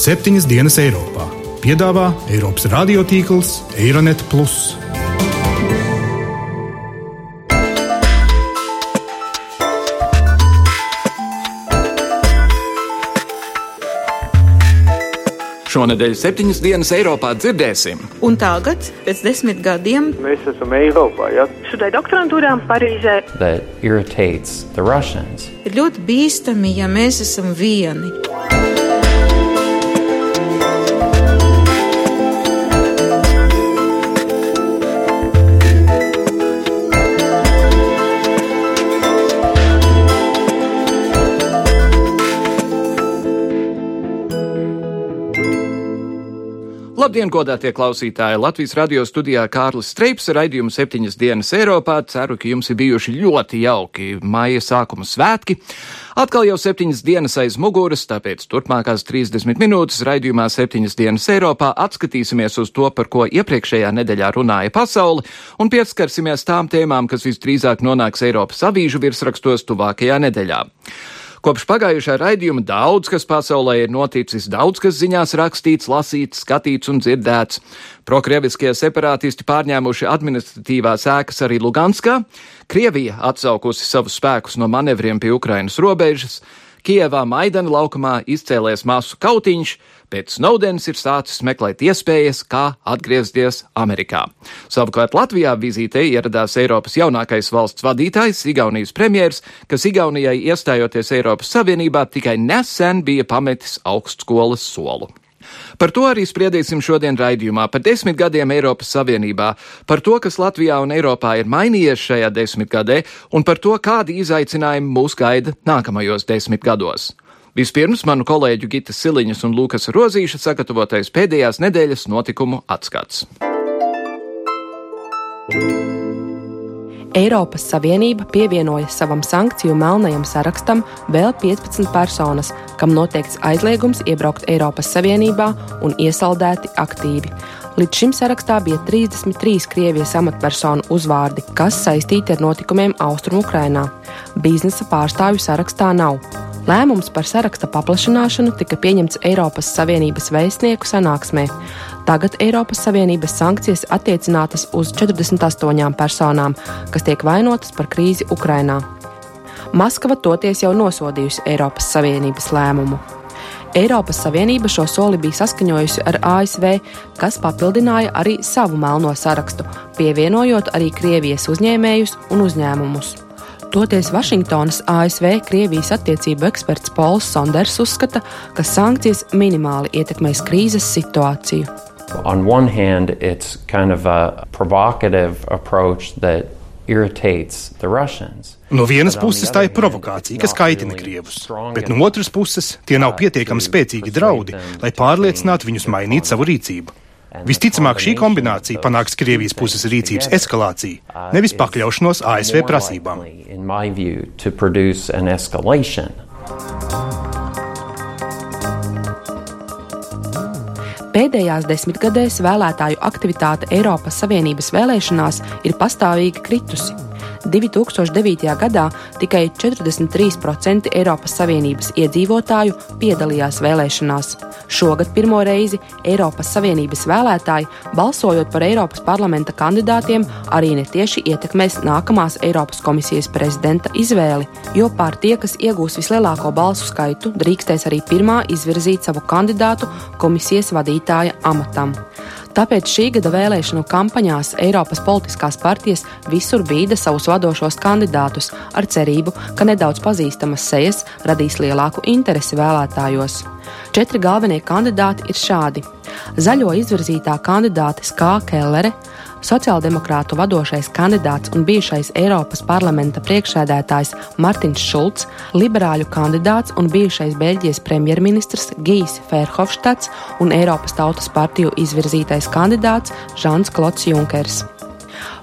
septiņas dienas Eiropā. Piedāvā Eiropas radiotīkls Eironet. Šonadēļ septiņas dienas Eiropā dzirdēsim. Un tagad, pēc desmit gadiem, mēs esam Eiropā. Ja? Studēju doktorantūrā Parīzē. Ir ļoti bīstami, ja mēs esam vieni. Labdien, godātie klausītāji! Latvijas radio studijā Kārlis Streips ar raidījumu septiņas dienas Eiropā. Ceru, ka jums ir bijuši ļoti jauki maija sākuma svētki. Atkal jau septiņas dienas aiz muguras, tāpēc turpmākās 30 minūtes raidījumā septiņas dienas Eiropā atskatīsimies uz to, par ko iepriekšējā nedēļā runāja pasaule, un pieskarsimies tām tēmām, kas visdrīzāk nonāks Eiropas avīžu virsrakstos tuvākajā nedēļā. Kopš pagājušā raidījuma daudz kas pasaulē ir noticis, daudz kas ziņās rakstīts, lasīts, skatīts un dzirdēts. Prokrieviskie separātisti pārņēmuši administratīvās ēkas arī Luganskā, Krievija atsaukusi savus spēkus no manevriem pie Ukrainas robežas, Kievā Maidana laukumā izcēlies masu kautiņš, pēc Snowdens ir sācis meklēt iespējas, kā atgriezties Amerikā. Savukārt Latvijā vizītei ieradās Eiropas jaunākais valsts vadītājs, Igaunijas premjers, kas Igaunijai iestājoties Eiropas Savienībā tikai nesen bija pametis augstskolas solu. Par to arī spriedīsim šodien raidījumā par desmit gadiem Eiropas Savienībā, par to, kas Latvijā un Eiropā ir mainījies šajā desmitgadē, un par to, kādi izaicinājumi mūs gaida nākamajos desmit gados. Vispirms manu kolēģu Gita Siliņas un Lukas Rozīša sagatavotais pēdējās nedēļas notikumu atskats. Eiropas Savienība pievienoja savam sankciju melnajam sarakstam vēl 15 personas, kam noteikts aizliegums iebraukt Eiropas Savienībā un iesaldēti aktīvi. Līdz šim sarakstā bija 33 Krievijas amatpersonu uzvārdi, kas saistīti ar notikumiem Austrumukrainā. Biznesa pārstāvju sarakstā nav. Lēmums par saraksta paplašināšanu tika pieņemts Eiropas Savienības vēstnieku sanāksmē. Tagad Eiropas Savienības sankcijas attiecinātas uz 48 personām, kas tiek vainotas par krīzi Ukrainā. Maskava toties jau nosodījusi Eiropas Savienības lēmumu. Eiropas Savienība šo soli bija saskaņojusi ar ASV, kas papildināja arī savu melno sarakstu, pievienojot arī Krievijas uzņēmējus un uzņēmumus. Toties Vašingtonas ASV Krievijas attiecību eksperts Pols Sonders uzskata, ka sankcijas minimāli ietekmēs krīzes situāciju. On one hand, it's kind of a provocative approach that. No vienas puses tā ir provokācija, kas kaitina Krievus, bet no otras puses tie nav pietiekami spēcīgi draudi, lai pārliecinātu viņus mainīt savu rīcību. Visticamāk, šī kombinācija panāks Krievijas puses rīcības eskalāciju, nevis pakļaušanos ASV prasībām. Pēdējās desmitgadēs vēlētāju aktivitāte Eiropas Savienības vēlēšanās ir pastāvīgi kritusi. 2009. gadā tikai 43% Eiropas Savienības iedzīvotāju piedalījās vēlēšanās. Šogad pirmo reizi Eiropas Savienības vēlētāji, balsojot par Eiropas parlamenta kandidātiem, arī netieši ietekmēs nākamās Eiropas komisijas prezidenta izvēli, jo partija, kas iegūs vislielāko balsu skaitu, drīkstēs arī pirmā izvirzīt savu kandidātu komisijas vadītāja amatam. Tāpēc šī gada vēlēšanu kampaņās Eiropas politiskās partijas visur bīda savus vadošos kandidātus ar cerību, ka nedaudz pazīstamas sejas radīs lielāku interesi vēlētājos. Četri galvenie kandidāti ir šādi: Zaļo izvirzītā kandidāte Skā Kellere, sociāldemokrātu vadošais kandidāts un bijušais Eiropas parlamenta priekšsēdētājs Martins Šulcs, liberāļu kandidāts un bijušais Beļģijas premjerministrs Gijs Ferhofštats un Eiropas Tautas partiju izvirzītais kandidāts Žants Klots Junkers.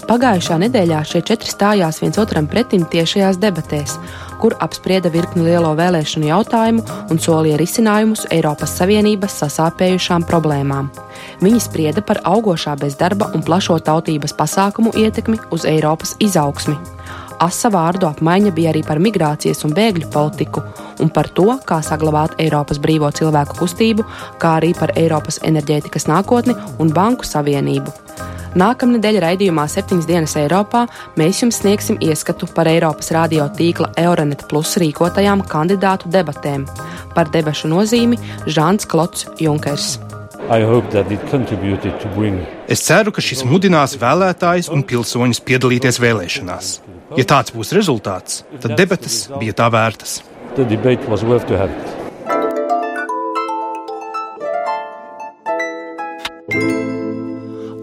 Pagājušā nedēļā šie četri stājās viens otram pretim tiešajās debatēs, kur apsprieda virkni lielo vēlēšanu jautājumu un solīja risinājumus Eiropas Savienības sasāpējušām problēmām. Viņi sprieda par augošā bezdarba un plašo tautības pasākumu ietekmi uz Eiropas izaugsmi. Asa vārdu apmaiņa bija arī par migrācijas un bēgļu politiku un par to, kā saglabāt Eiropas brīvo cilvēku kustību, kā arī par Eiropas enerģētikas nākotni un banku savienību. Nākamnedēļ raidījumā septiņas dienas Eiropā mēs jums sniegsim ieskatu par Eiropas radio tīkla Euronet Plus rīkotajām kandidātu debatēm. Par debašu nozīmi Žāns Klots Junkers. Es ceru, ka šis mudinās vēlētājus un pilsoņus piedalīties vēlēšanās. Ja tāds būs rezultāts, tad debatas bija tā vērtas.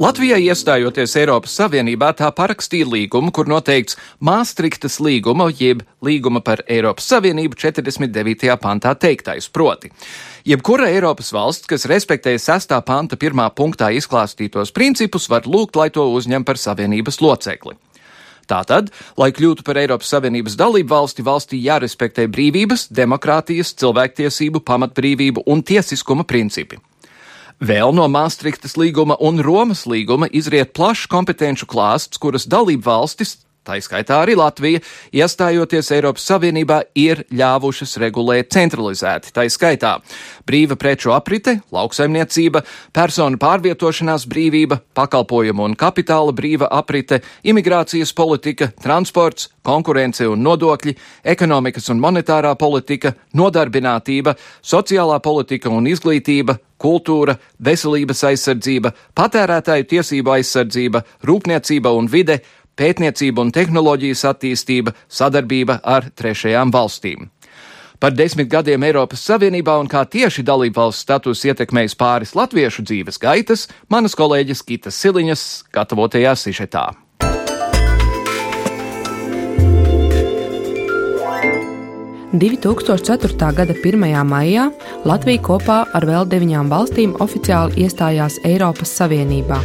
Latvijai iestājoties Eiropas Savienībā, tā parakstīja līgumu, kur noteikts Māstriktas līguma, jeb līguma par Eiropas Savienību 49. pantā teiktais. Proti, jebkura Eiropas valsts, kas respektē 6. panta pirmā punktā izklāstītos principus, var lūgt, lai to uzņem par Savienības locekli. Tātad, lai kļūtu par Eiropas Savienības dalību valsti, valstī jārespektē brīvības, demokrātijas, cilvēktiesību, pamatbrīvību un tiesiskuma principi. Vēl no Maastrichtas līguma un Romas līguma izriet plašs kompetenču klāsts, kuras dalību valstis tā izskaitā arī Latvija, iestājoties Eiropas Savienībā, ir ļāvušas regulēt centralizēti. Tā izskaitā brīva preču aprite, lauksaimniecība, personu pārvietošanās brīvība, pakalpojumu un kapitāla brīva aprite, imigrācijas politika, transports, konkurence un nodokļi, ekonomikas un monetārā politika, nodarbinātība, sociālā politika un izglītība, kultūra, veselības aizsardzība, patērētāju tiesību aizsardzība, rūpniecība un vide, pētniecība un tehnoloģijas attīstība, sadarbība ar trešajām valstīm. Par desmit gadiem Eiropas Savienībā un kā tieši dalību valsts status ietekmējis pāris latviešu dzīves gaitas, manas kolēģis Kitas Siliņas gatavotajā sižetā. – 2004. gada 1. maijā Latvija kopā ar vēl deviņām valstīm oficiāli iestājās Eiropas Savienībā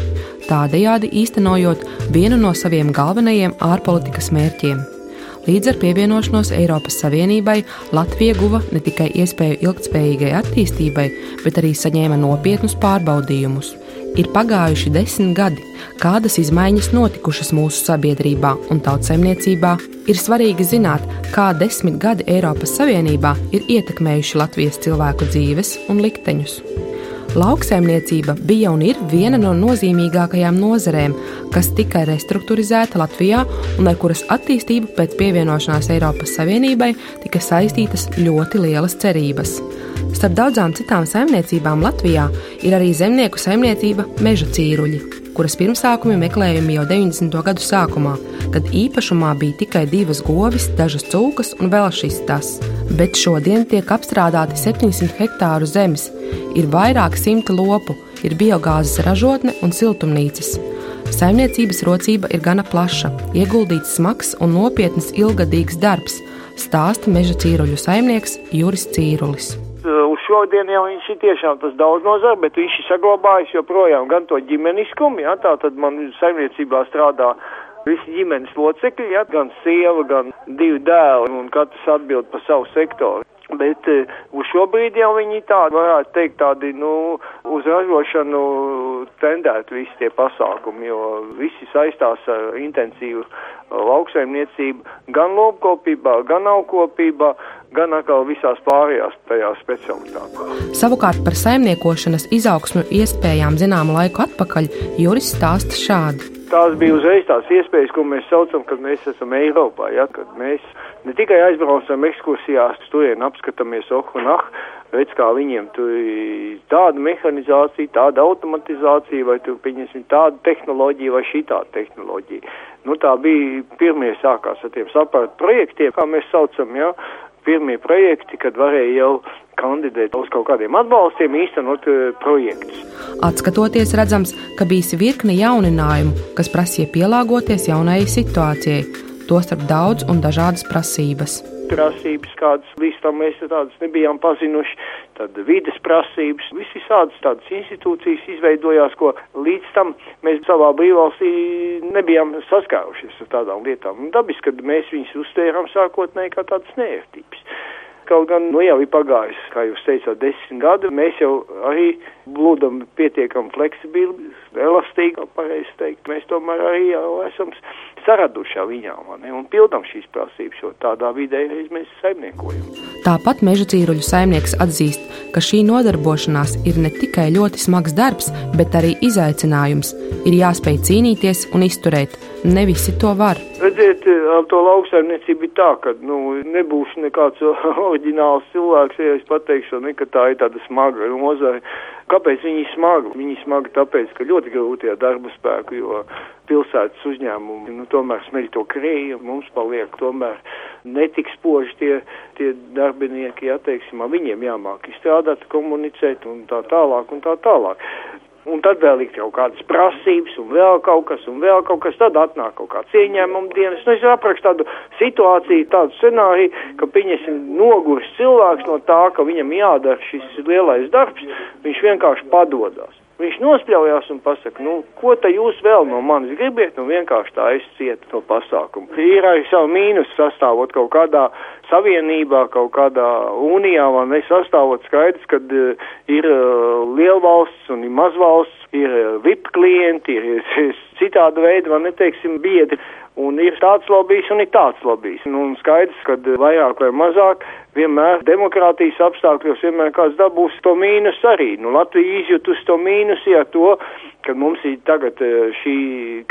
tādējādi īstenojot vienu no saviem galvenajiem ārpolitikas mērķiem. Līdz ar pievienošanos Eiropas Savienībai Latvija guva ne tikai iespēju ilgspējīgai attīstībai, bet arī saņēma nopietnus pārbaudījumus. Ir pagājuši desmit gadi, kādas izmaiņas notikušas mūsu sabiedrībā un tautsēmniecībā. Ir svarīgi zināt, kā desmit gadi Eiropas Savienībā ir ietekmējuši Latvijas cilvēku dzīves un likteņus. Lauksaimniecība bija un ir viena no nozīmīgākajām nozarēm, kas tika restruktūrizēta Latvijā un ar kuras attīstību pēc pievienošanās Eiropas Savienībai tika saistītas ļoti lielas cerības. Starp daudzām citām saimniecībām Latvijā ir arī zemnieku saimniecība meža cīruļi, kuras pirmsākumi meklējumi jau 90. gadu sākumā, kad īpašumā bija tikai divas govis, dažas cūkas un vēl šis tas. Bet šodien tiek apstrādāti 700 hektāru zemes, ir vairāk simti lopu, ir biogāzes ražotne un siltumnīcas. Saimniecības rocība ir gana plaša, ieguldīts smags un nopietns ilgadīgs darbs, stāsta meža cīruļu saimnieks Juris Cīrulis. Uz šodien jau viņš ir tiešām tas daudz nozara, bet viņš ir saglabājis joprojām gan to ģimeniskumu, ja tā tad man saimniecībā strādā visi ģimenes locekļi, ja, gan sieva, gan divi dēli, un katrs atbild par savu sektoru. Bet uh, uz šo brīdi jau viņi tādi, varētu teikt, tādi, nu, uz ražošanu tendētu visi tie pasākumi, jo visi saistās ar intensīvu lauksaimniecību gan lopkopībā, gan augkopībā, gan atkal visās pārējās tajās specialitātēs. Savukārt par saimniekošanas izaugsmu iespējām zināmu laiku atpakaļ Juris stāsta šādi. Tās bija uzreiz tās iespējas, ko mēs saucam, kad mēs esam Eiropā, ja, kad mēs ne tikai aizbraucam ekskursijās, turien apskatāmies oh un ah, redz, kā viņiem tur tāda mehanizācija, tāda automatizācija, vai tur, pieņemsim, tāda tehnoloģija vai šī tāda tehnoloģija. Nu, tā bija pirmie sākās ar tiem saprātu projektiem, kā mēs saucam, ja, pirmie projekti, kad varēja jau kandidēt uz kaut kādiem atbalstiem, īstenot uh, projektus. Atskatoties, redzams, ka bijis virkne jauninājumu, kas prasīja pielāgoties jaunajai situācijai, tostarp daudz un dažādas prasības. Prasības, kādas līdz tam mēs tādas nebijām pazinuši, tad vides prasības, visi tādas, tādas institūcijas izveidojās, ko līdz tam mēs savā brīvvalstī nebijām saskārušies ar tādām lietām. Un dabiski, kad mēs viņus uztvērām sākotnēji kā tādas nērtības kaut gan, nu jau ir pagājis, kā jūs teicāt, desmit gadi, mēs jau arī blūdam pietiekami fleksibili, elastīgi, pareizi teikt, mēs tomēr arī jau esam saradušā viņām ne, un pildam šīs prasības, jo tādā vidē mēs saimniekojam. Tāpat meža cīruļu saimnieks atzīst, ka šī nodarbošanās ir ne tikai ļoti smags darbs, bet arī izaicinājums. Ir jāspēj cīnīties un izturēt. Ne visi to var. Redziet, ar to lauksaimniecību ir tā, ka nu, nebūšu nekāds oriģināls cilvēks, ja es pateikšu, ne, ka tā ir tāda smaga nozare. Kāpēc viņi ir smagi? Viņi ir smagi tāpēc, ka ļoti grūti ar darba spēku, jo pilsētas uzņēmumi nu, tomēr smeļ to krēju, mums paliek tomēr netik spoži tie, tie darbinieki, ja teiksim, viņiem jāmāk izstrādāt, komunicēt un tā tālāk un tā tālāk un tad vēl ir kaut kādas prasības, un vēl kaut kas, un vēl kaut kas, tad atnāk kaut kāds ieņēmuma dienas. Nu, es aprakstu tādu situāciju, tādu scenāriju, ka, pieņemsim, noguris cilvēks no tā, ka viņam jādara šis lielais darbs, viņš vienkārši padodas. Viņš nospļaujās un pasaka, nu, ko te jūs vēl no manis gribiet, nu, vienkārši tā es cietu to pasākumu. Ir arī savu mīnus sastāvot kaut kādā savienībā, kaut kādā unijā, vai nesastāvot skaidrs, kad uh, ir uh, lielvalsts un ir mazvalsts, ir uh, VIP klienti, ir, ir citāda veida, vai neteiksim, biedri. Un ir tāds lobbyis un ir tāds lobbyis. Nu, un skaidrs, ka vairāk vai mazāk vienmēr demokrātijas apstākļos vienmēr kāds dabūs to mīnus arī. Nu, Latvija izjutus to mīnusi ar to, ka mums ir tagad šī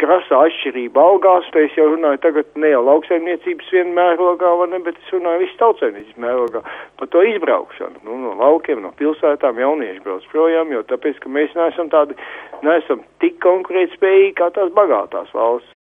krasa atšķirība algās. Es jau runāju tagad ne jau lauksaimniecības vien mērogā, ne, bet es runāju visu tautsaimniecības mērogā par to izbraukšanu. Nu, no laukiem, no pilsētām jaunieši brauc projām, jo tāpēc, ka mēs neesam tādi, neesam tik konkurētspējīgi kā tās bagātās valsts.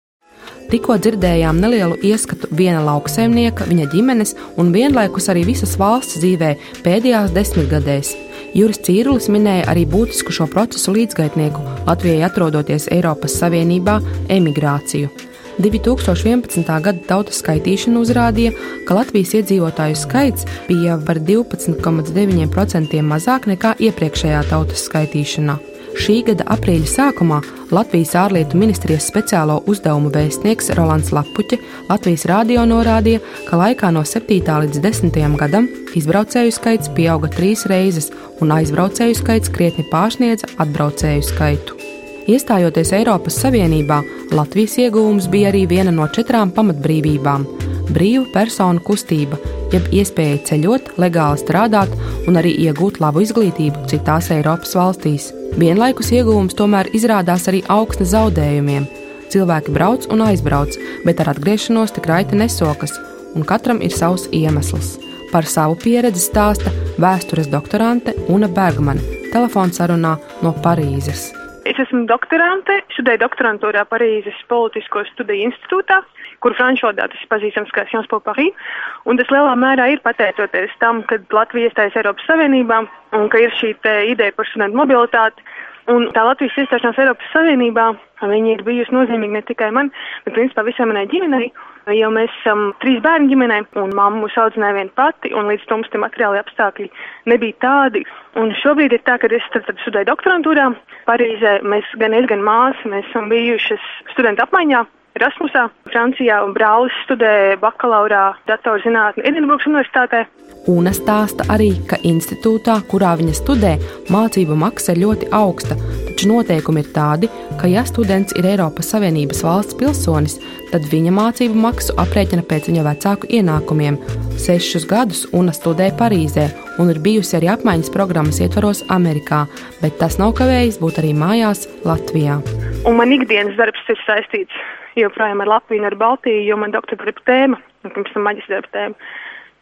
Tikko dzirdējām nelielu ieskatu viena lauksaimnieka, viņa ģimenes un vienlaikus arī visas valsts dzīvē pēdējās desmitgadēs. Juris Cīrulis minēja arī būtisku šo procesu līdzgaitnieku Latvijai atrodoties Eiropas Savienībā - emigrāciju. 2011. gada tautas skaitīšana uzrādīja, ka Latvijas iedzīvotāju skaits bija par 12,9% mazāk nekā iepriekšējā tautas skaitīšanā. Šī gada aprīļa sākumā Latvijas ārlietu ministrijas speciālo uzdevumu vēstnieks Rolands Lapuķe Latvijas rādio norādīja, ka laikā no 7. līdz 10. gadam izbraucēju skaits pieauga trīs reizes un aizbraucēju skaits krietni pārsniedza atbraucēju skaitu. Iestājoties Eiropas Savienībā, Latvijas ieguvums bija arī viena no četrām pamatbrīvībām - brīva personu kustība, jeb iespēja ceļot, legāli strādāt un arī iegūt labu izglītību citās Eiropas valstīs. Vienlaikus ieguvums tomēr izrādās arī augsta zaudējumiem. Cilvēki brauc un aizbrauc, bet ar atgriešanos tik raiti nesokas, un katram ir savs iemesls. Par savu pieredzi stāsta vēstures doktorante Una Bergmane telefonsarunā no Parīzes. Es esmu doktorante, studēju doktorantūrā Parīzes Politisko studiju institūtā, kur franču valodā tas ir pazīstams kā Sciences Po Paris. Un tas lielā mērā ir pateicoties tam, ka Latvija iestājas Eiropas Savienībā un ka ir šī ideja par studentu mobilitāti. Un tā Latvijas iestāšanās Eiropas Savienībā, viņi ir bijusi nozīmīga ne tikai man, bet principā visai manai ģimenei, jo mēs esam um, trīs bērnu ģimenē, un mamma mūs audzināja viena pati, un līdz tam tie materiāli apstākļi nebija tādi. Un šobrīd ir tā, ka es tad, tad studēju doktorantūrā Parīzē, mēs gan es, gan māsa, mēs esam bijušas studentu apmaiņā, Erasmusā, Francijā, un brālis studē bakalaurā datorzinātni Edinburgas universitātē. Una stāsta arī, ka institūtā, kurā viņa studē, mācību maksa ir ļoti augsta, taču noteikumi ir tādi, ka, ja students ir Eiropas Savienības valsts pilsonis, tad viņa mācību maksu aprēķina pēc viņa vecāku ienākumiem. Sešus gadus Una studē Parīzē un ir bijusi arī apmaiņas programmas ietvaros Amerikā, bet tas nav kavējis būt arī mājās Latvijā. Un man ikdienas darbs ir saistīts joprojām ar Latviju ar Baltiju, jo man doktora tēma, un pirms tam maģistra tēma,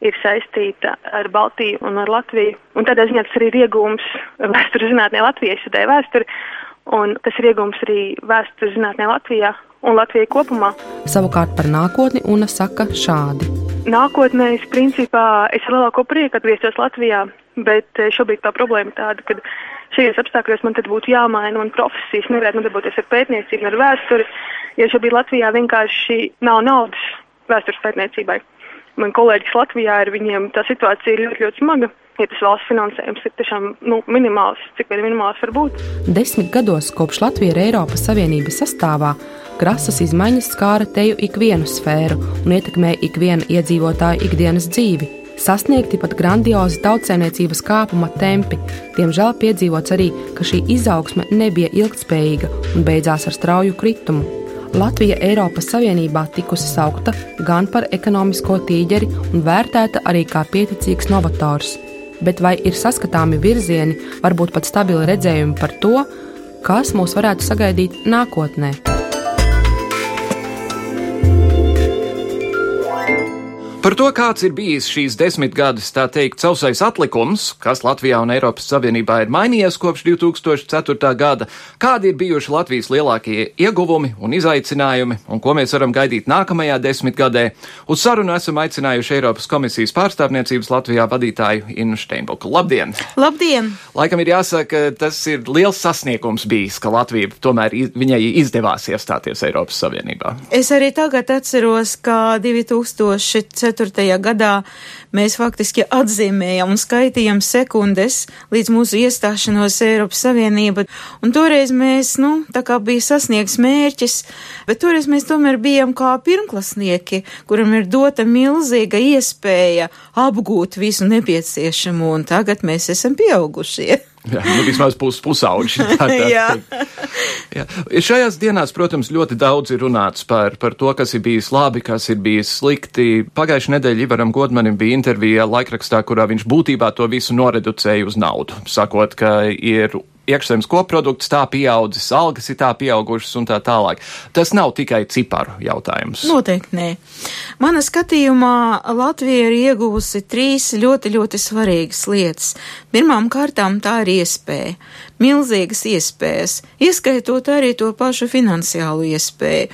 ir saistīta ar Baltiju un ar Latviju. Un tādā ziņā tas arī ir iegūms vēstures zinātnē Latvijai, es studēju vēsturi, un tas ir iegūms arī vēstures zinātnē Latvijā un Latvijai kopumā. Savukārt par nākotni Una saka šādi. Nākotnē es principā es ar lielāko prieku atgrieztos Latvijā, bet eh, šobrīd tā problēma tāda, ka šajos apstākļos man tad būtu jāmaina man profesijas, nevarētu nodarboties ar pētniecību, ar vēsturi, jo šobrīd Latvijā vienkārši nav naudas vēstures pētniecībai. Man kolēģis Latvijā ir viņiem tā situācija ir ļoti, ļoti smaga. Ja tas valsts finansējums ir tiešām nu, minimāls, cik vien minimāls var būt. Desmit gados kopš Latvija ir Eiropas Savienības sastāvā, krasas izmaiņas skāra teju ikvienu sfēru un ietekmē ikvienu iedzīvotāju ikdienas dzīvi. Sasniegti pat grandiozi tautsēmniecības kāpuma tempi, diemžēl piedzīvots arī, ka šī izaugsme nebija ilgtspējīga un beidzās ar strauju kritumu. Latvija Eiropas Savienībā tikusi saukta gan par ekonomisko tīģeri un vērtēta arī kā pieticīgs novators. Bet vai ir saskatāmi virzieni, varbūt pat stabili redzējumi par to, kas mūs varētu sagaidīt nākotnē? Par to, kāds ir bijis šīs desmitgades, tā teikt, sausais atlikums, kas Latvijā un Eiropas Savienībā ir mainījies kopš 2004. gada, kādi ir bijuši Latvijas lielākie ieguvumi un izaicinājumi, un ko mēs varam gaidīt nākamajā desmitgadē, uz sarunu esam aicinājuši Eiropas komisijas pārstāvniecības Latvijā vadītāju Innu Steinbuku. Labdien! Labdien! Laikam ir jāsaka, tas ir liels sasniegums bijis, ka Latvija tomēr viņai izdevās iestāties Eiropas Savienībā. Es arī tagad atceros, ka 2004. 2004. gadā mēs faktiski atzīmējam un skaitījam sekundes līdz mūsu iestāšanos Eiropas Savienība. Un toreiz mēs, nu, tā kā bija sasniegts mērķis, bet toreiz mēs tomēr bijām kā pirmklasnieki, kuram ir dota milzīga iespēja apgūt visu nepieciešamo, un tagad mēs esam pieaugušie. Jā, nu, vismaz pus, pusauģi. Tā, tā, jā. jā. Šajās dienās, protams, ļoti daudz ir runāts par, par to, kas ir bijis labi, kas ir bijis slikti. Pagājušajā nedēļā Ivaram Godmanim bija intervija laikrakstā, kurā viņš būtībā to visu noreducēja uz naudu, sakot, ka ir iekšzemes koprodukts tā pieaudzis, algas ir tā pieaugušas un tā tālāk. Tas nav tikai ciparu jautājums. Noteikti nē. Mana skatījumā Latvija ir ieguvusi trīs ļoti, ļoti svarīgas lietas. Pirmām kārtām tā ir iespēja milzīgas iespējas, ieskaitot arī to pašu finansiālu iespēju.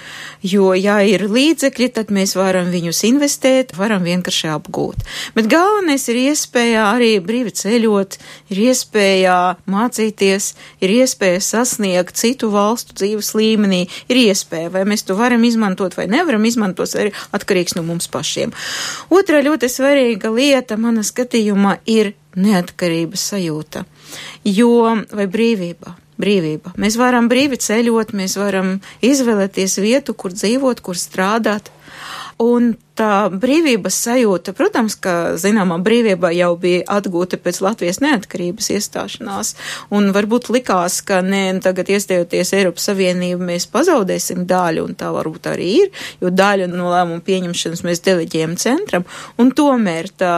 Jo, ja ir līdzekļi, tad mēs varam viņus investēt, varam vienkārši apgūt. Bet galvenais ir iespēja arī brīvi ceļot, ir iespēja mācīties, ir iespēja sasniegt citu valstu dzīves līmenī, ir iespēja, vai mēs to varam izmantot vai nevaram izmantot, arī atkarīgs no mums pašiem. Otra ļoti svarīga lieta, mana skatījumā, ir neatkarības sajūta. Jo, vai brīvība? Brīvība. Mēs varam brīvi ceļot, mēs varam izvēlēties vietu, kur dzīvot, kur strādāt. Un tā brīvības sajūta, protams, ka zināmā brīvība jau bija atgūta pēc Latvijas neatkarības iestāšanās, un varbūt likās, ka ne tagad iestājoties Eiropas Savienību mēs pazaudēsim daļu, un tā varbūt arī ir, jo daļu no lēmumu pieņemšanas mēs deleģējam centram, un tomēr tā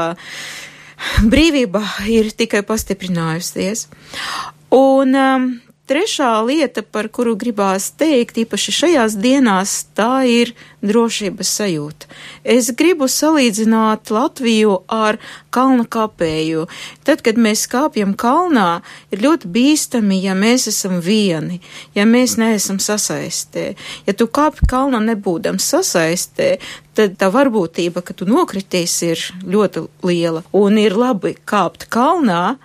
brīvība ir tikai pastiprinājusies. Un um, trešā lieta, par kuru gribās teikt, īpaši šajās dienās, tā ir drošības sajūta. Es gribu salīdzināt Latviju ar kalna kāpēju. Tad, kad mēs kāpjam kalnā, ir ļoti bīstami, ja mēs esam vieni, ja mēs neesam sasaistē. Ja tu kāpi kalnā nebūdams sasaistē, tad tā varbūtība, ka tu nokritīs, ir ļoti liela. Un ir labi kāpt kalnā,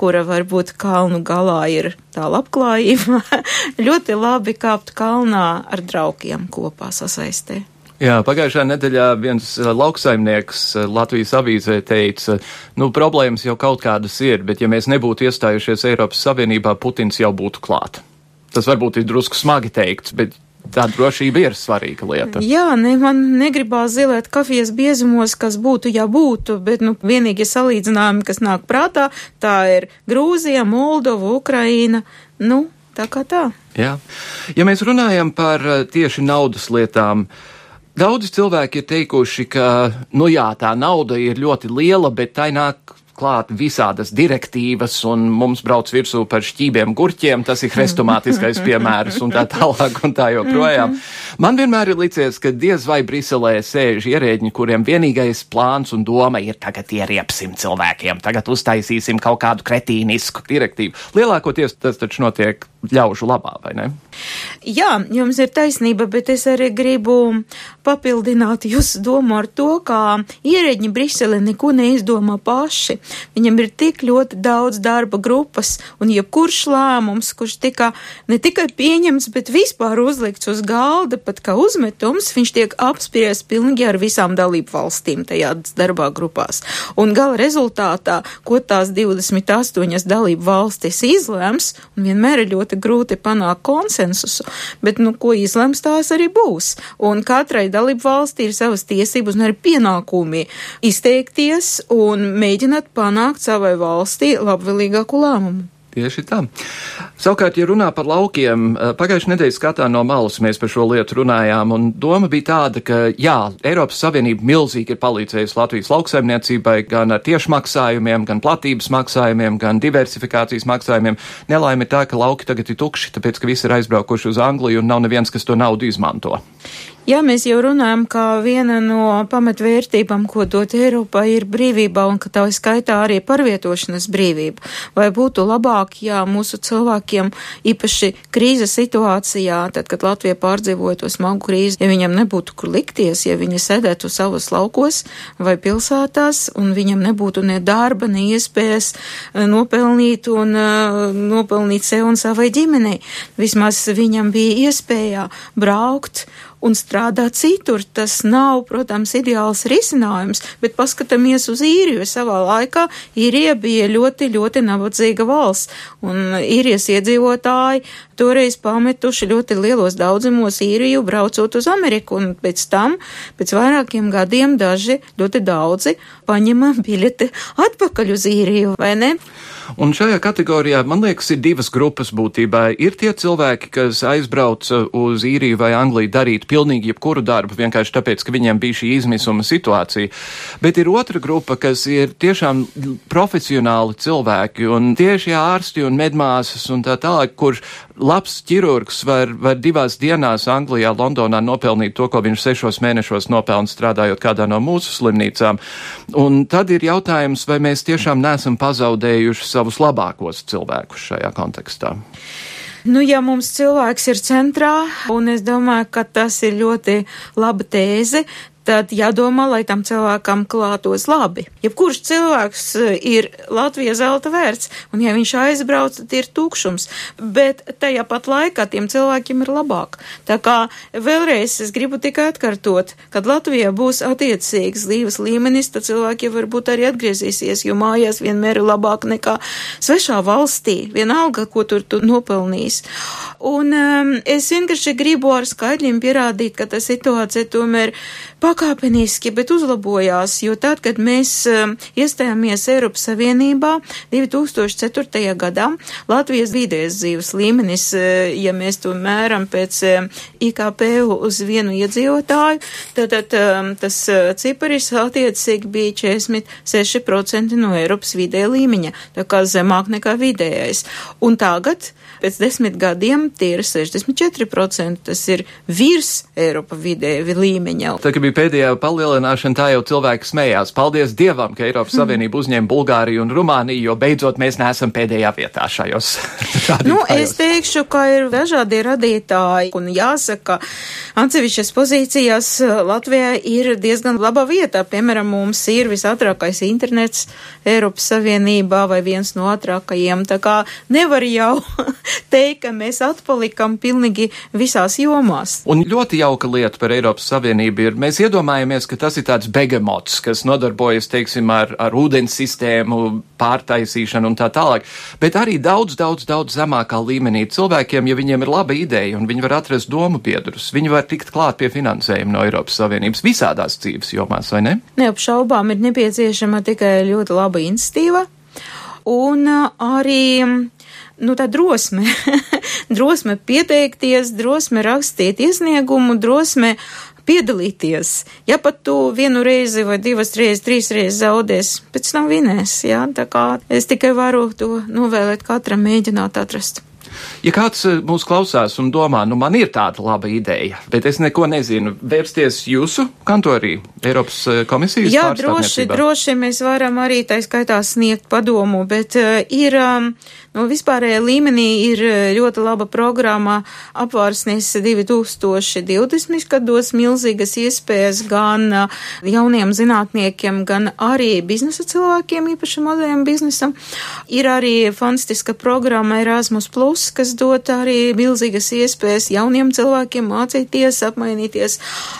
kura varbūt kalnu galā ir tā labklājība, ļoti labi kāpt kalnā ar draugiem kopā sasaistē. Jā, pagājušā nedēļā viens eh, lauksaimnieks eh, Latvijas avīzē teica, nu, problēmas jau kaut kādas ir, bet ja mēs nebūtu iestājušies Eiropas Savienībā, Putins jau būtu klāt. Tas varbūt ir drusku smagi teikts, bet Tā drošība ir svarīga lieta. Jā, ne, man negribās zilēt kafijas biezumos, kas būtu, ja būtu, bet, nu, vienīgie salīdzinājumi, kas nāk prātā, tā ir Grūzija, Moldova, Ukraina, nu, tā kā tā. Jā. Ja mēs runājam par eh, tieši naudas lietām, daudzi cilvēki ir teikuši, ka, nu jā, tā nauda ir ļoti liela, bet tai nāk klāt visādas direktīvas, un mums brauc virsū par šķībiem gurķiem, tas ir hrestomātiskais piemērs, un tā tālāk, un tā joprojām. Man vienmēr ir licies, ka diez vai Briselē sēž ierēģi, kuriem vienīgais plāns un doma ir tagad ieriepsim cilvēkiem, tagad uztaisīsim kaut kādu kretīnisku direktīvu. Lielākoties tas taču notiek ļaužu labā, vai ne? Jā, jums ir taisnība, bet es arī gribu papildināt jūsu domu ar to, ka ierēģi Brisele neko neizdomā paši. Viņam ir tik ļoti daudz darba grupas, un jebkurš lēmums, kurš tika ne tikai pieņemts, bet vispār uzlikts uz galda, pat kā uzmetums, viņš tiek apspriests pilnīgi ar visām dalību valstīm tajās darbā grupās. Un gala rezultātā, ko tās 28 dalību valstis izlems, un vienmēr ir ļoti grūti panākt konsensusu, bet, nu, ko izlems, tās arī būs. Un katrai dalību valstī ir savas tiesības un arī pienākumi izteikties un mēģināt panākt savai valstī labvēlīgāku lēmumu. Tieši tā. Savukārt, ja runā par laukiem, eh, pagājušajā nedēļas skatā no malas mēs par šo lietu runājām, un doma bija tāda, ka jā, Eiropas Savienība milzīgi ir palīdzējusi Latvijas lauksaimniecībai gan ar tiešmaksājumiem, gan platības maksājumiem, gan diversifikācijas maksājumiem. Nelaime tā, ka lauki tagad ir tukši, tāpēc, ka visi ir aizbraukuši uz Angliju un nav neviens, kas to naudu izmanto. Jā, mēs jau runājam, ka viena no pamatvērtībām, ko dot Eiropā, ir brīvība un ka tā skaitā arī parvietošanas brīvība. Vai būtu labāk, ja mūsu cilvēkiem, īpaši krīzes situācijā, tad, kad Latvija pārdzīvoja to smagu krīzi, ja viņam nebūtu kur likties, ja viņi sēdētu savos laukos vai pilsētās un viņam nebūtu ne darba, ne iespējas eh, nopelnīt un uh, nopelnīt sev un savai ģimenei. Vismaz viņam bija iespēja braukt un strādāt citur. Tas nav, protams, ideāls risinājums, bet paskatāmies uz īriju. Savā laikā īrija bija ļoti, ļoti nabadzīga valsts, un īrijas iedzīvotāji toreiz pametuši ļoti lielos daudzumos īriju, braucot uz Ameriku, un pēc tam, pēc vairākiem gadiem, daži ļoti daudzi paņema biļeti atpakaļ uz īriju, vai ne? Un šajā kategorijā, man liekas, ir divas grupas būtībā. Ir tie cilvēki, kas aizbrauc uz īriju vai Angliju darīt pilnīgi jebkuru darbu, vienkārši tāpēc, ka viņiem bija šī izmisuma situācija. Bet ir otra grupa, kas ir tiešām profesionāli cilvēki, un tieši ārsti un medmāsas un tā tālāk, kurš labs ķirurgs var, var divās dienās Anglijā, Londonā nopelnīt to, ko viņš sešos mēnešos nopelna strādājot kādā no mūsu slimnīcām. Un tad ir jautājums, vai mēs tiešām neesam pazaudējuši savus labākos cilvēkus šajā kontekstā. Nu, ja mums cilvēks ir centrā, un es domāju, ka tas ir ļoti laba tēze, tad jādomā, lai tam cilvēkam klātos labi. Jebkurš cilvēks eh, ir Latvijas zelta vērts, un ja viņš aizbrauc, tad ir tukšums, bet tajā pat laikā tiem cilvēkiem ir labāk. Tā kā vēlreiz es gribu tikai atkārtot, kad Latvijā būs attiecīgs dzīves līmenis, tad cilvēki varbūt arī atgriezīsies, jo mājās vienmēr ir labāk nekā svešā valstī, vienalga, ko tur tu nopelnīs. Un um, es vienkārši gribu ar skaidriem pierādīt, ka tā situācija tomēr pakāpeniski, bet uzlabojās, jo tad, kad mēs uh, iestājāmies Eiropas Savienībā 2004. gadā, Latvijas vidējais dzīves līmenis, uh, ja mēs to mēram pēc eh, IKP uz vienu iedzīvotāju, tad, tad um, tas uh, ciparis attiecīgi bija 46% no Eiropas vidēja līmeņa, tā kā zemāk nekā vidējais. Un tagad, pēc desmit gadiem, tie ir 64%, tas ir virs Eiropa vidēja līmeņa. Tā, bija pēdējā palielināšana, tā jau cilvēki smējās. Paldies Dievam, ka Eiropas mm. Savienība uzņēma Bulgāriju un Rumāniju, jo beidzot mēs neesam pēdējā vietā šajos. nu, es teikšu, ka ir dažādi radītāji, un jāsaka, atsevišķas pozīcijās uh, Latvijā ir diezgan laba vieta. Piemēram, mums ir visatrākais internets Eiropas Savienībā vai viens no ātrākajiem, tā kā nevar jau teikt, ka mēs atpalikam pilnīgi visās jomās. Un ļoti jauka lieta par Eiropas Savienību ir, mēs iedomājamies, ka tas ir tāds begemots, kas nodarbojas, teiksim, ar, ar ūdens sistēmu, pārtaisīšanu un tā tālāk, bet arī daudz, daudz, daudz zemākā līmenī cilvēkiem, ja viņiem ir laba ideja un viņi var atrast domu biedrus, viņi var tikt klāt pie finansējuma no Eiropas Savienības visādās dzīves jomās, vai ne? Neapšaubām ir nepieciešama tikai ļoti laba institīva un arī nu, tā drosme, drosme pieteikties, drosme rakstīt iesniegumu, drosme piedalīties. Ja pat tu vienu reizi vai divas reizes, trīs reizes zaudēs, pēc tam vinēs, jā, tā kā es tikai varu to novēlēt katram mēģināt atrast. Ja kāds eh, mūs klausās un domā, nu man ir tāda laba ideja, bet es neko nezinu, vērsties jūsu kantorī, Eiropas eh, komisijas? Jā, droši, droši mēs varam arī tā skaitā sniegt padomu, bet uh, ir. Um, Nu, vispārējā līmenī ir ļoti laba programma apvārsnes 2020, kad dos milzīgas iespējas gan jauniem zinātniekiem, gan arī biznesa cilvēkiem, īpaši mazajam biznesam. Ir arī fantastiska programma Erasmus, puses, kas dod arī milzīgas iespējas jauniem cilvēkiem mācīties, apmainīties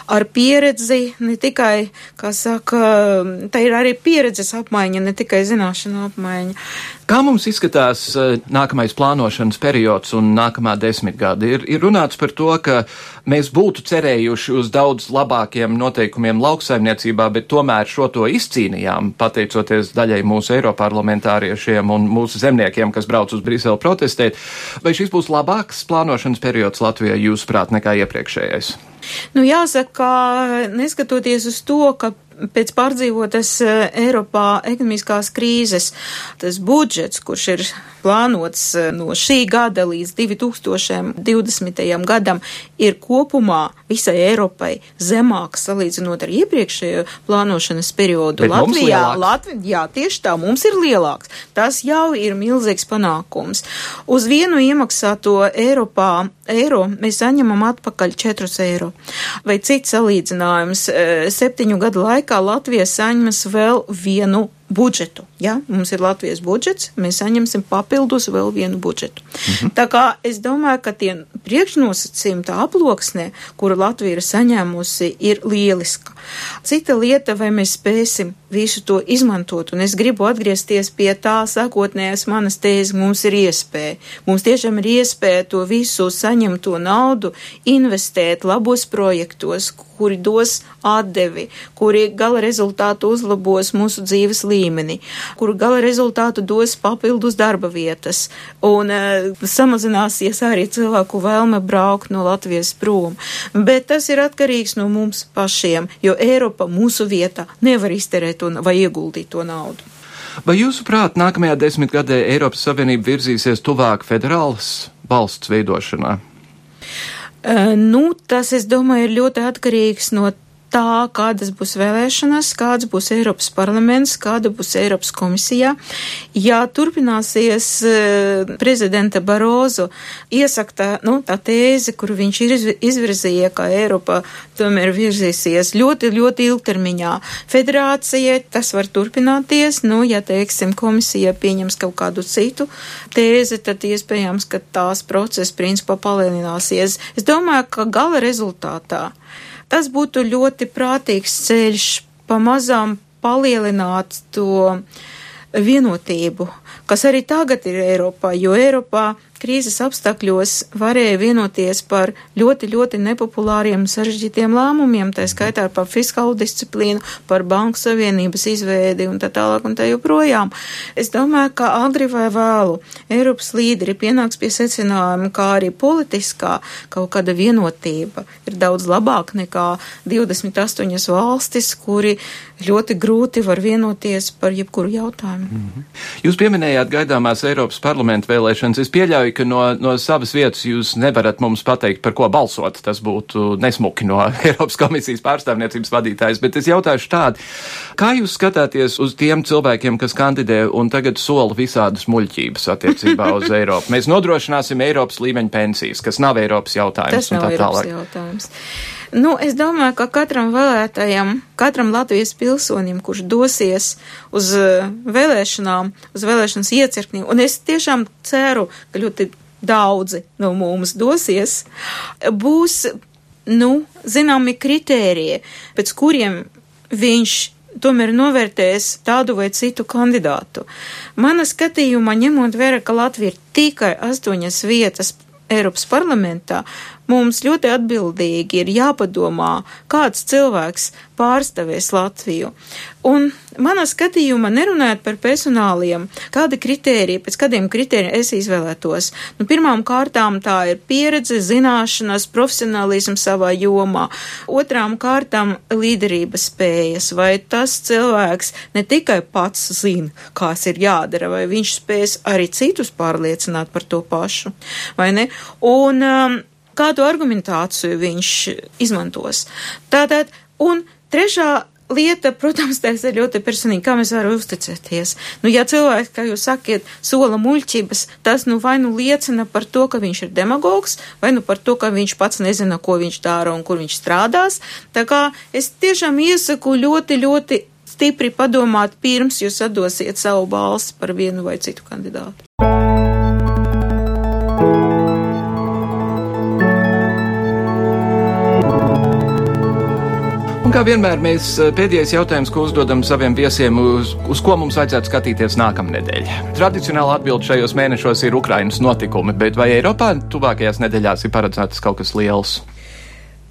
ar pieredzi, ne tikai, kā saka, tā ir arī pieredzes apmaiņa, ne tikai zināšanu apmaiņa. Kā mums izskatās eh, nākamais plānošanas periods un nākamā desmitgade? Ir, ir runāts par to, ka mēs būtu cerējuši uz daudz labākiem noteikumiem lauksaimniecībā, bet tomēr šo to izcīnījām, pateicoties daļai mūsu eiroparlamentāriešiem un mūsu zemniekiem, kas brauc uz Briselu protestēt. Vai šis būs labāks plānošanas periods Latvijai, jūsuprāt, nekā iepriekšējais? Nu, jāsaka, ka neskatoties uz to, ka pēc pārdzīvotas eh, Eiropā ekonomiskās krīzes, tas budžets, kurš ir plānots eh, no šī gada līdz 2020. gadam, ir kopumā visai Eiropai zemāks salīdzinot ar iepriekšējo plānošanas periodu. Bet Latvijā, Latvijā, jā, tieši tā, mums ir lielāks. Tas jau ir milzīgs panākums. Uz vienu iemaksāto Eiropā eiro mēs saņemam atpakaļ 4 eiro. Vai cits salīdzinājums, eh, septiņu gadu laikā Latvija saņems vēl vienu budžetu. Ja? Mums ir Latvijas budžets, mēs saņemsim papildus vēl vienu budžetu. Mhm. Tā kā es domāju, ka tie priekšnosacījumi, tā aploksnē, kuru Latvija ir saņēmusi, ir lieliska. Cita lieta, vai mēs spēsim visu to izmantot, un es gribu atgriezties pie tā sākotnējās manas tēzes, mums ir iespēja. Mums tiešām ir iespēja to visu saņemto naudu investēt labos projektos, kuri dos atdevi, kuri gala rezultātu uzlabos mūsu dzīves līmeni, kuru gala rezultātu dos papildus darba vietas un uh, samazināsies arī cilvēku vēlme braukt no Latvijas prom. Bet tas ir atkarīgs no mums pašiem, jo Eiropa mūsu vietā nevar izterēt un vai ieguldīt to naudu. Vai jūsuprāt, nākamajā desmitgadē Eiropas Savienība virzīsies tuvāk federālas valsts veidošanā? Nu, tas, es domāju, ir ļoti atkarīgs no tā, kādas būs vēlēšanas, kāds būs Eiropas parlaments, kāda būs Eiropas komisijā. Ja turpināsies uh, prezidenta Barozu iesakta, nu, tā tēze, kuru viņš ir izvirzīja, ka Eiropa tomēr virzīsies ļoti, ļoti ilgtermiņā. Federācija tas var turpināties, nu, ja, teiksim, komisija pieņems kaut kādu citu tēzi, tad iespējams, ka tās procesa principā palielināsies. Es domāju, ka gala rezultātā Tas būtu ļoti prātīgs ceļš pamazām palielināt to vienotību, kas arī tagad ir Eiropā, jo Eiropā krīzes apstākļos varēja vienoties par ļoti, ļoti nepopulāriem sarežģītiem lēmumiem, tā skaitā par fiskālu disciplīnu, par banku savienības izveidi un tā tālāk un tā joprojām. Es domāju, ka agri vai vēlu Eiropas līderi pienāks pie secinājuma, kā arī politiskā kaut kāda vienotība ir daudz labāk nekā 28 valstis, kuri ļoti grūti var vienoties par jebkuru jautājumu. Mm -hmm. Jūs pieminējāt gaidāmās Eiropas parlamenta vēlēšanas. Es pieļauju, ka no, no savas vietas jūs nevarat mums pateikt, par ko balsot. Tas būtu nesmuki no Eiropas komisijas pārstāvniecības vadītājas, bet es jautāšu tādu, kā jūs skatāties uz tiem cilvēkiem, kas kandidē un tagad sola visādas muļķības attiecībā uz Eiropu? Mēs nodrošināsim Eiropas līmeņa pensijas, kas nav Eiropas jautājums. Tas nav Eiropas tālāk. jautājums. Nu, es domāju, ka katram vēlētājam, katram Latvijas pilsonim, kurš dosies uz eh, vēlēšanām, uz vēlēšanas iecirknī, un es tiešām ceru, ka ļoti daudzi no mums dosies, būs, nu, zināmi kritēriji, pēc kuriem viņš tomēr novērtēs tādu vai citu kandidātu. Mana skatījumā, ņemot vērā, ka Latvija ir tikai astoņas vietas Eiropas parlamentā, mums ļoti atbildīgi ir jāpadomā, kāds cilvēks pārstāvēs Latviju. Un manā skatījumā, nerunājot par personāliem, kādi kritēriji, pēc kādiem kritērijiem es izvēlētos. Nu, pirmām kārtām tā ir pieredze, zināšanas, profesionālisms savā jomā. Otrām kārtām līderības spējas, vai tas cilvēks ne tikai pats zina, kas ir jādara, vai viņš spēs arī citus pārliecināt par to pašu, vai ne? Un, um, kādu argumentāciju viņš izmantos. Tātad, un trešā lieta, protams, tas ir ļoti personīgi, kā mēs varam uzticēties. Nu, ja cilvēks, kā jūs sakiet, sola muļķības, tas nu vai nu liecina par to, ka viņš ir demagogs, vai nu par to, ka viņš pats nezina, ko viņš dara un kur viņš strādās. Tā kā es tiešām iesaku ļoti, ļoti stipri padomāt pirms jūs atdosiet savu balsi par vienu vai citu kandidātu. Kā vienmēr, mēs eh, pēdējais jautājums, ko uzdodam saviem viesiem, uz, uz ko mums vajadzētu skatīties nākamnedēļ. Tradicionāli atbild šajos mēnešos ir Ukrainas notikumi, bet vai Eiropā tuvākajās nedēļās ir paredzēts kaut kas liels?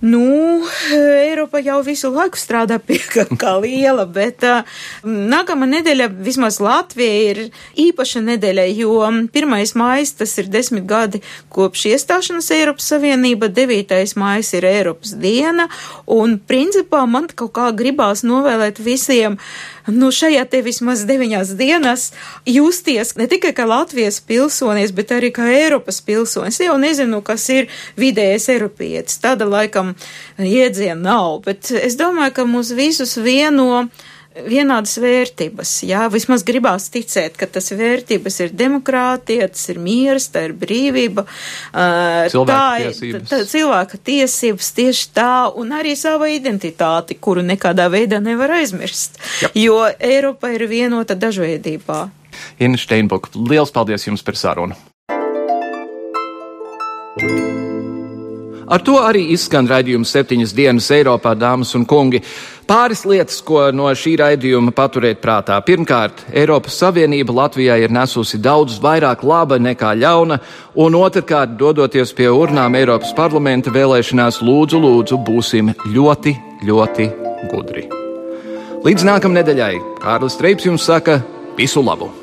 Nu, Eiropa jau visu laiku strādā pie kā liela, bet uh, nākamā nedēļa, vismaz Latvija, ir īpaša nedēļa, jo 1. mājas tas ir desmit gadi kopš iestāšanas Eiropas Savienība, 9. mājas ir Eiropas diena, un principā man kaut kā gribās novēlēt visiem uh, nu, šajā te vismaz deviņās dienās justies ne tikai kā Latvijas pilsonis, bet arī kā Eiropas pilsonis. Jau nezinu, kas ir vidējais Eiropietis. Tāda laikam iedziena nav, bet es domāju, ka mūs visus vieno vienādas vērtības. Jā, vismaz gribās ticēt, ka tas vērtības ir demokrātija, tas ir miers, tā ir brīvība. Cilvēka tā ir tā, cilvēka tiesības tieši tā, un arī sava identitāti, kuru nekādā veidā nevar aizmirst. Jā. Jo Eiropa ir vienota dažveidībā. Inna Steinbuk, liels paldies jums par sarunu! Ar to arī izskan raidījums septiņas dienas Eiropā, dāmas un kungi. Pāris lietas, ko no šī raidījuma paturēt prātā. Pirmkārt, Eiropas Savienība Latvijai ir nesusi daudz vairāk laba nekā ļauna, un otrkārt, dodoties pie urnām Eiropas parlamenta vēlēšanās, lūdzu, lūdzu, būsim ļoti, ļoti gudri. Līdz nākamnedēļai Kārlis Streips jums saka visu labu!